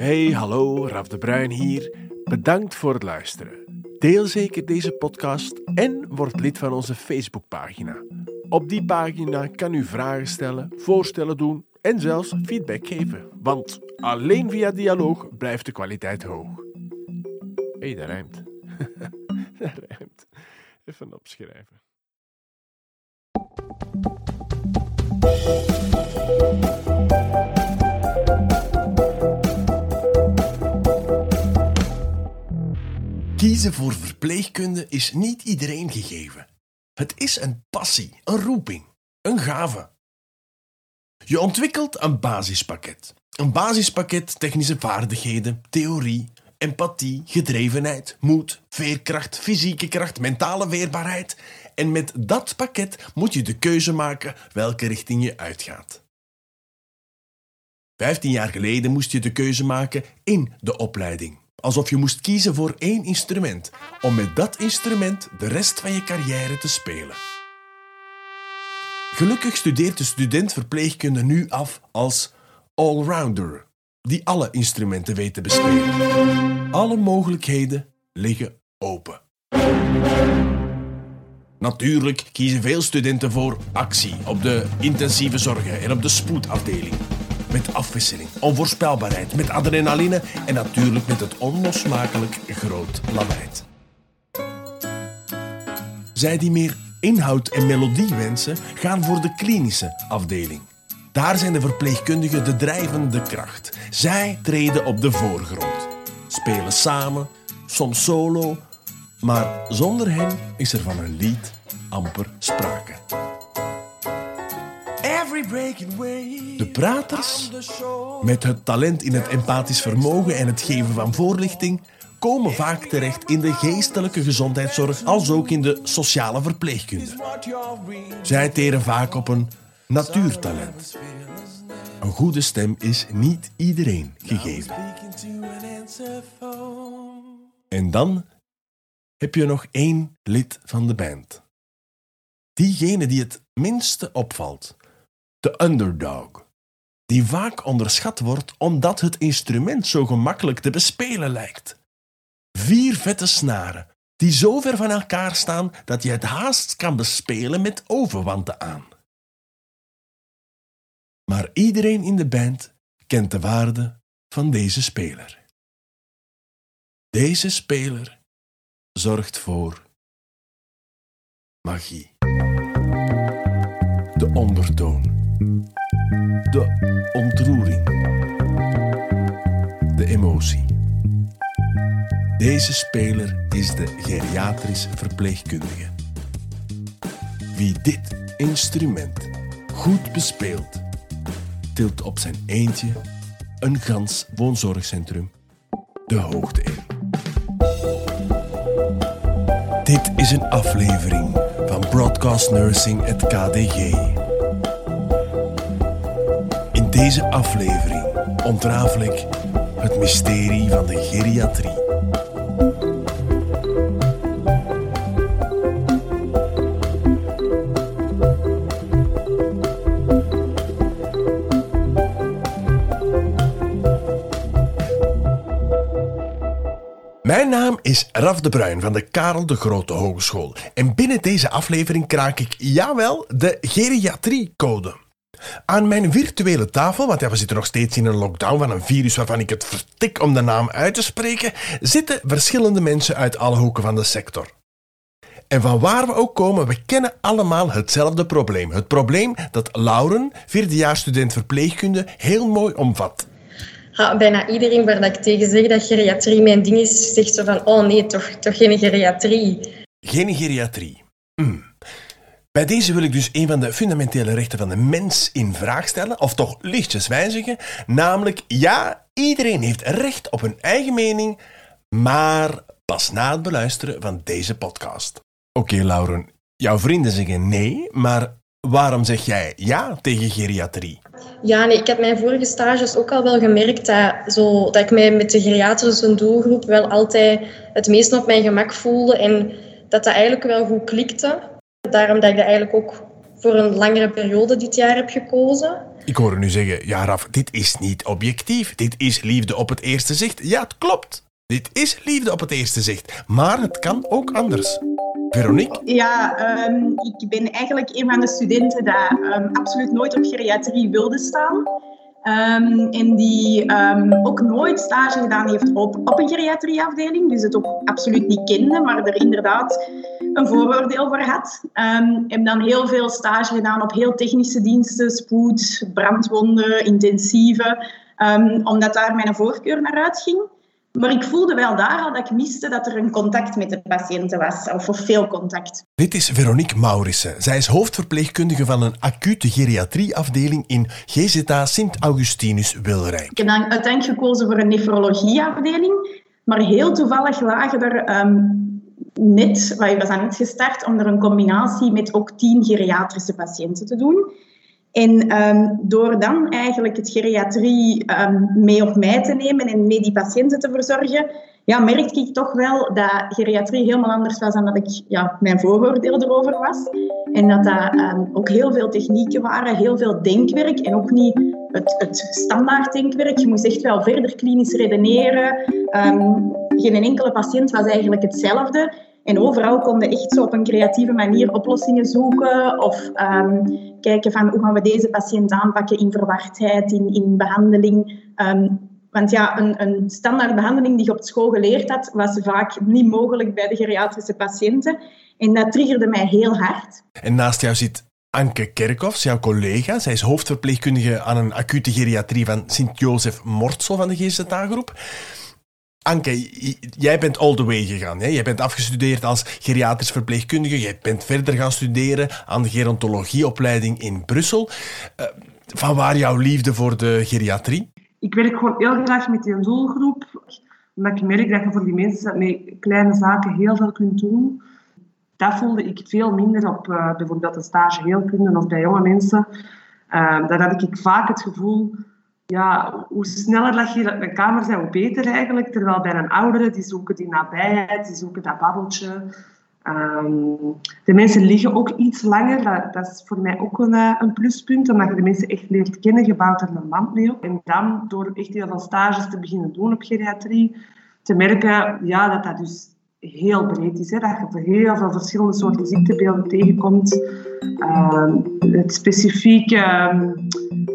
Hey, hallo, Raf de Bruin hier. Bedankt voor het luisteren. Deel zeker deze podcast en word lid van onze Facebookpagina. Op die pagina kan u vragen stellen, voorstellen doen en zelfs feedback geven. Want alleen via dialoog blijft de kwaliteit hoog. Hey, dat rijmt. dat rijmt. Even opschrijven. Kiezen voor verpleegkunde is niet iedereen gegeven. Het is een passie, een roeping, een gave. Je ontwikkelt een basispakket. Een basispakket technische vaardigheden, theorie, empathie, gedrevenheid, moed, veerkracht, fysieke kracht, mentale weerbaarheid. En met dat pakket moet je de keuze maken welke richting je uitgaat. Vijftien jaar geleden moest je de keuze maken in de opleiding. Alsof je moest kiezen voor één instrument, om met dat instrument de rest van je carrière te spelen. Gelukkig studeert de student verpleegkunde nu af als allrounder, die alle instrumenten weet te bespelen. Alle mogelijkheden liggen open. Natuurlijk kiezen veel studenten voor actie op de intensieve zorgen en op de spoedafdeling. Met afwisseling, onvoorspelbaarheid, met adrenaline en natuurlijk met het onlosmakelijk groot lawaai. Zij die meer inhoud en melodie wensen, gaan voor de klinische afdeling. Daar zijn de verpleegkundigen de drijvende kracht. Zij treden op de voorgrond, spelen samen, soms solo, maar zonder hen is er van een lied amper sprake. De praters, met het talent in het empathisch vermogen en het geven van voorlichting, komen vaak terecht in de geestelijke gezondheidszorg als ook in de sociale verpleegkunde. Zij teren vaak op een natuurtalent. Een goede stem is niet iedereen gegeven. En dan heb je nog één lid van de band. Diegene die het minste opvalt. De underdog. Die vaak onderschat wordt omdat het instrument zo gemakkelijk te bespelen lijkt. Vier vette snaren, die zo ver van elkaar staan dat je het haast kan bespelen met ovenwanten aan. Maar iedereen in de band kent de waarde van deze speler. Deze speler zorgt voor magie. De ondertoon. De ontroering. De emotie. Deze speler is de geriatrisch verpleegkundige. Wie dit instrument goed bespeelt, tilt op zijn eentje een gans woonzorgcentrum de hoogte in. Dit is een aflevering van Broadcast Nursing at KDG. Deze aflevering ontrafel ik het mysterie van de geriatrie. Mijn naam is Raf de Bruin van de Karel de Grote Hogeschool. En binnen deze aflevering kraak ik, jawel, de geriatriecode. Aan mijn virtuele tafel, want ja, we zitten nog steeds in een lockdown van een virus waarvan ik het vertik om de naam uit te spreken, zitten verschillende mensen uit alle hoeken van de sector. En van waar we ook komen, we kennen allemaal hetzelfde probleem. Het probleem dat Lauren, vierdejaarsstudent verpleegkunde, heel mooi omvat. Ja, bijna iedereen waar dat ik tegen zeg dat geriatrie mijn ding is, zegt zo van, oh nee, toch, toch geen geriatrie. Geen geriatrie. Hmm. Bij deze wil ik dus een van de fundamentele rechten van de mens in vraag stellen, of toch lichtjes wijzigen, namelijk ja, iedereen heeft recht op een eigen mening, maar pas na het beluisteren van deze podcast. Oké, Lauren, jouw vrienden zeggen nee, maar waarom zeg jij ja tegen geriatrie? Ja, nee, ik heb mijn vorige stages ook al wel gemerkt dat, zo, dat ik mij met de geriatrische doelgroep wel altijd het meest op mijn gemak voelde en dat dat eigenlijk wel goed klikte. Daarom dat ik dat eigenlijk ook voor een langere periode dit jaar heb gekozen. Ik hoor nu zeggen, ja Raf, dit is niet objectief. Dit is liefde op het eerste zicht. Ja, het klopt. Dit is liefde op het eerste zicht. Maar het kan ook anders. Veronique? Ja, um, ik ben eigenlijk een van de studenten die um, absoluut nooit op geriatrie wilde staan. Um, en die ook nooit stage gedaan heeft op, op een geriatrieafdeling. Dus het ook absoluut niet kende, maar er inderdaad een vooroordeel voor had. Um, heb dan heel veel stage gedaan op heel technische diensten, spoed, brandwonden, intensieve. omdat daar mijn voorkeur naar uitging. Maar ik voelde wel daar al dat ik miste dat er een contact met de patiënten was, of veel contact. Dit is Veronique Maurissen. Zij is hoofdverpleegkundige van een acute geriatrieafdeling in GZA Sint-Augustinus Wilrijk. Ik heb dan uiteindelijk gekozen voor een nefrologieafdeling, maar heel toevallig lagen er um, net, wij was aan net gestart, om er een combinatie met ook tien geriatrische patiënten te doen. En um, door dan eigenlijk het geriatrie um, mee op mij te nemen en mee die patiënten te verzorgen, ja, merkte ik toch wel dat geriatrie helemaal anders was dan dat ik ja, mijn vooroordeel erover was. En dat dat um, ook heel veel technieken waren, heel veel denkwerk en ook niet het, het standaard denkwerk. Je moest echt wel verder klinisch redeneren. geen enkele patiënt was eigenlijk hetzelfde. En overal konden echt zo op een creatieve manier oplossingen zoeken of um, kijken van hoe gaan we deze patiënt aanpakken in verwardheid, in, in behandeling. Um, want ja, een, een standaard behandeling die je op school geleerd had, was vaak niet mogelijk bij de geriatrische patiënten. En dat triggerde mij heel hard. En naast jou zit Anke Kerkhoffs, jouw collega. Zij is hoofdverpleegkundige aan een acute geriatrie van Sint-Jozef Mortsel van de GZA-groep. Anke, jij bent all the way gegaan. Hè? Jij bent afgestudeerd als geriatrisch verpleegkundige. Jij bent verder gaan studeren aan de gerontologieopleiding in Brussel. Uh, van waar jouw liefde voor de geriatrie? Ik werk gewoon heel graag met die doelgroep. Omdat ik merk dat je voor die mensen met kleine zaken heel veel kunt doen. Dat voelde ik veel minder op uh, bijvoorbeeld de stage heelkunde of bij jonge mensen. Uh, dan had ik vaak het gevoel ja, hoe sneller dat je een kamer zijn, hoe beter eigenlijk. Terwijl bij een oudere, die zoeken die nabijheid, die zoeken dat babbeltje. Um, de mensen liggen ook iets langer. Dat, dat is voor mij ook een, eh, een, pluspunt, omdat je de mensen echt leert kennen. Je bouwt er een band mee op. En dan, door echt heel veel stages te beginnen doen op geriatrie, te merken ja, dat dat dus heel breed is. Hè? Dat je voor heel veel verschillende soorten ziektebeelden tegenkomt. Uh, het specifieke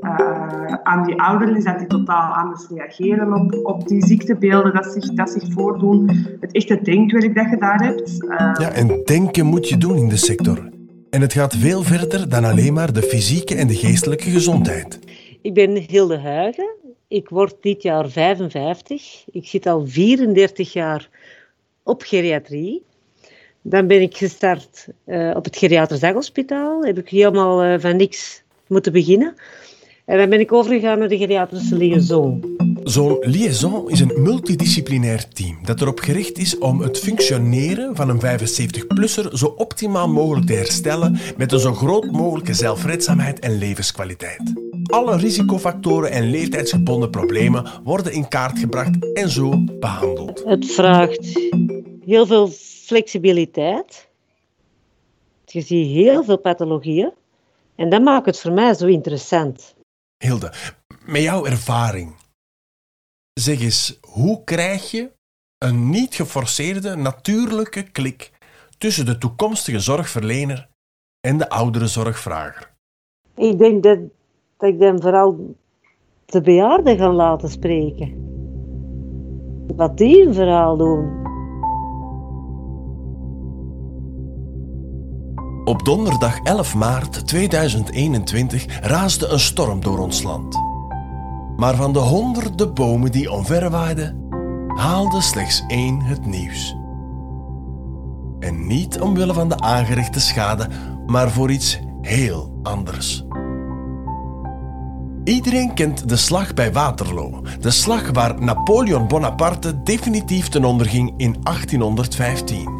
uh, aan die ouderen is dat die totaal anders reageren op, op die ziektebeelden dat zich, dat zich voordoen. Het echte denkwerk dat je daar hebt. Uh, ja, en denken moet je doen in de sector. En het gaat veel verder dan alleen maar de fysieke en de geestelijke gezondheid. Ik ben Hilde Huigen. Ik word dit jaar 55. Ik zit al 34 jaar op geriatrie. Dan ben ik gestart uh, op het Geriatrisch Daghospitaal. Heb ik helemaal uh, van niks moeten beginnen. En dan ben ik overgegaan naar de geriatrische liaison. Zo'n liaison is een multidisciplinair team dat erop gericht is om het functioneren van een 75-plusser zo optimaal mogelijk te herstellen met een zo groot mogelijke zelfredzaamheid en levenskwaliteit. Alle risicofactoren en leeftijdsgebonden problemen worden in kaart gebracht en zo behandeld. Het vraagt heel veel flexibiliteit. Je ziet heel veel pathologieën. En dat maakt het voor mij zo interessant. Hilde, met jouw ervaring, zeg eens, hoe krijg je een niet geforceerde, natuurlijke klik tussen de toekomstige zorgverlener en de oudere zorgvrager? Ik denk dat, dat ik dan vooral de bejaarden ga laten spreken. Wat die een verhaal doen. Op donderdag 11 maart 2021 raasde een storm door ons land. Maar van de honderden bomen die omverwaaiden, haalde slechts één het nieuws. En niet omwille van de aangerichte schade, maar voor iets heel anders. Iedereen kent de slag bij Waterloo, de slag waar Napoleon Bonaparte definitief ten onder ging in 1815.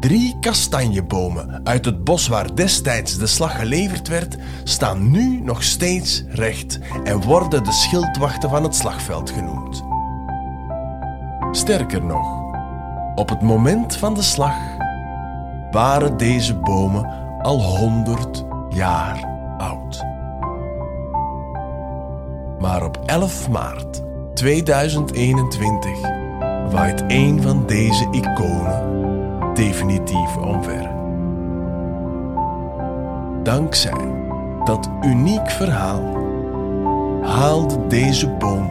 Drie kastanjebomen uit het bos waar destijds de slag geleverd werd, staan nu nog steeds recht en worden de schildwachten van het slagveld genoemd. Sterker nog, op het moment van de slag waren deze bomen al honderd jaar oud. Maar op 11 maart 2021 waait een van deze iconen definitief omver. Dankzij dat uniek verhaal haalde deze boom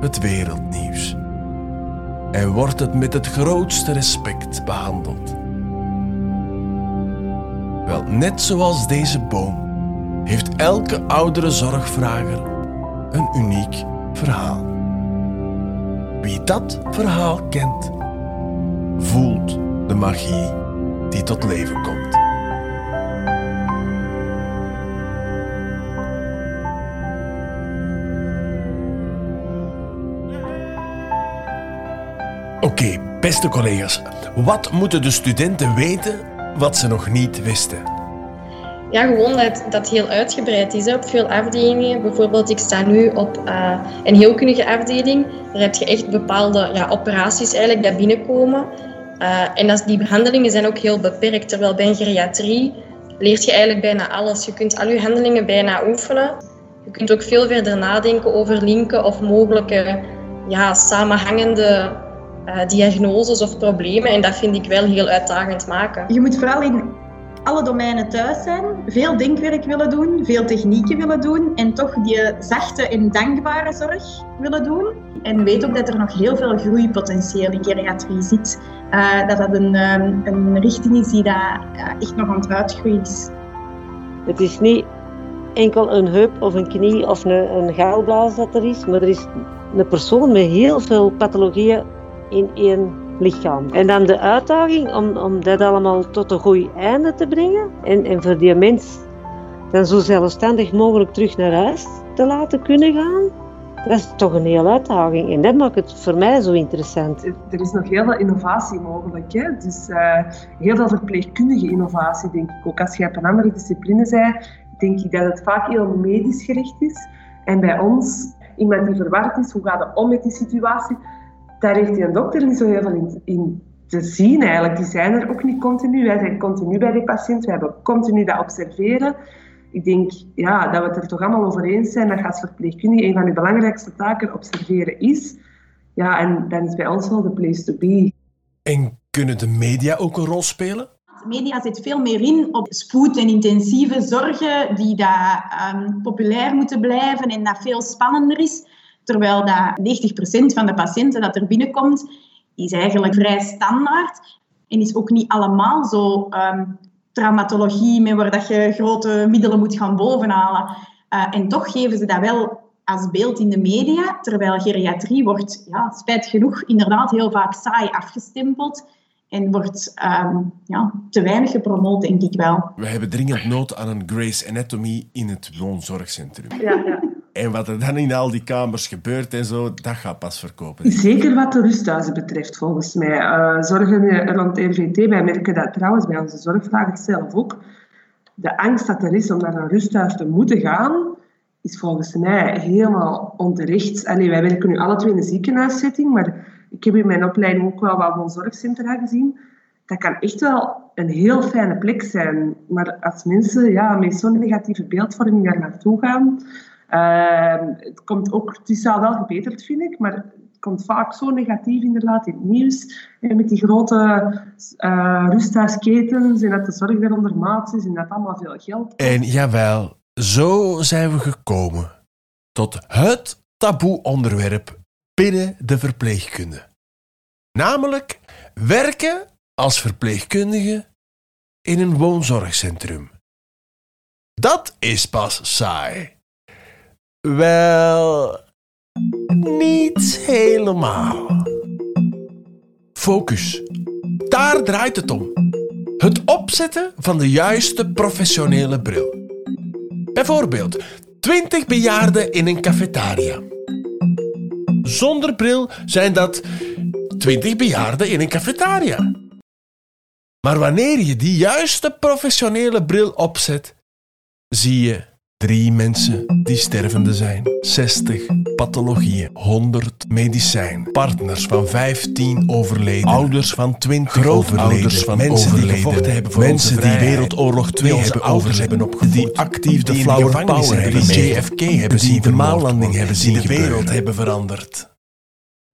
het wereldnieuws en wordt het met het grootste respect behandeld. Wel, net zoals deze boom heeft elke oudere zorgvrager een uniek verhaal. Wie dat verhaal kent, voelt de magie die tot leven komt. Oké, beste collega's, wat moeten de studenten weten wat ze nog niet wisten? Ja, gewoon dat dat heel uitgebreid is op veel afdelingen. Bijvoorbeeld, ik sta nu op uh, een heelkundige afdeling. Daar heb je echt bepaalde ja, operaties eigenlijk die binnenkomen. Uh, en die behandelingen zijn ook heel beperkt. Terwijl bij geriatrie leert je eigenlijk bijna alles. Je kunt al je handelingen bijna oefenen. Je kunt ook veel verder nadenken over linken of mogelijke ja, samenhangende uh, diagnoses of problemen. En dat vind ik wel heel uitdagend maken. Je moet vooral in alle domeinen thuis zijn, veel denkwerk willen doen, veel technieken willen doen en toch die zachte en dankbare zorg willen doen. En weet ook dat er nog heel veel groeipotentieel in geriatrie zit. Uh, dat dat een, um, een richting is die daar echt nog aan het uitgroeien is. Het is niet enkel een heup of een knie of een, een gaalblaas dat er is, maar er is een persoon met heel veel pathologieën in één lichaam. En dan de uitdaging om, om dat allemaal tot een goed einde te brengen en, en voor die mens dan zo zelfstandig mogelijk terug naar huis te laten kunnen gaan. Dat is toch een hele uitdaging en dat maakt het voor mij zo interessant. Er is nog heel veel innovatie mogelijk. Hè? Dus uh, heel veel verpleegkundige innovatie, denk ik ook. Als je op een andere discipline zei, denk ik dat het vaak heel medisch gericht is. En bij ons, iemand die verward is, hoe gaat het om met die situatie? daar heeft die een dokter niet zo heel veel in, in, te zien eigenlijk. Die zijn er ook niet continu. Wij zijn continu bij die patiënt. We hebben continu dat observeren. Ik denk ja, dat we het er toch allemaal over eens zijn dat als verpleegkundige een van je belangrijkste taken observeren is. Ja, en dan is bij ons wel de place to be. En kunnen de media ook een rol spelen? media zit veel meer in op spoed en intensieve zorgen die daar um, populair moeten blijven en dat veel spannender is. Terwijl dat 90% van de patiënten dat er binnenkomt, is eigenlijk vrij standaard. En is ook niet allemaal zo um, traumatologie, met waar dat je grote middelen moet gaan bovenhalen. Uh, en toch geven ze dat wel als beeld in de media, terwijl geriatrie wordt, ja, spijt genoeg, inderdaad heel vaak saai afgestempeld en wordt um, ja, te weinig gepromoot, denk ik wel. We hebben dringend nood aan een Grace Anatomy in het woonzorgcentrum. Ja, ja. En wat er dan in al die kamers gebeurt en zo, dat gaat pas verkopen. Zeker wat de rusthuizen betreft, volgens mij. Uh, zorgen rond RVT, wij merken dat trouwens bij onze zorgvragers zelf ook. De angst dat er is om naar een rusthuis te moeten gaan, is volgens mij helemaal onterecht. Wij werken nu alle twee in een ziekenhuissetting, maar ik heb in mijn opleiding ook wel wat van zorgcentra gezien. Dat kan echt wel een heel fijne plek zijn. Maar als mensen ja, met zo'n negatieve beeldvorming daar naartoe gaan, het, komt ook, het is al wel gebeterd, vind ik, maar het komt vaak zo negatief inderdaad in het nieuws. En met die grote uh, rusthuisketens en dat de zorg weer onder maat is en dat allemaal veel geld. En jawel, zo zijn we gekomen tot het taboe onderwerp binnen de verpleegkunde. Namelijk werken als verpleegkundige in een woonzorgcentrum. Dat is pas saai. Wel, niet helemaal. Focus. Daar draait het om. Het opzetten van de juiste professionele bril. Bijvoorbeeld 20 bejaarden in een cafetaria. Zonder bril zijn dat 20 bejaarden in een cafetaria. Maar wanneer je die juiste professionele bril opzet, zie je drie mensen die stervende zijn. 60 pathologieën. 100 medicijn. Partners van 15 overleden. Ouders van 20 grootouders van mensen die gevochten hebben voor Mensen die Wereldoorlog 2 hebben ouders hebben opgevoed. Die actief de flower power hebben, die JFK hebben zien, de maanlanding hebben zien, de wereld hebben veranderd.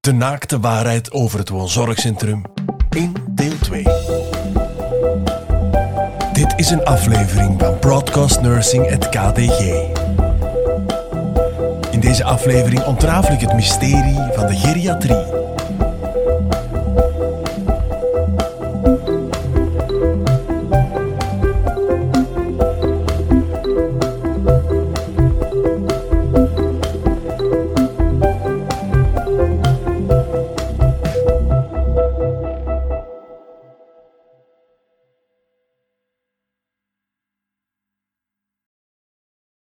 De naakte waarheid over het woonzorgcentrum in deel 2. Dit is een aflevering van Broadcast Nursing at KDG. Deze aflevering ontrafel ik het mysterie van de geriatrie.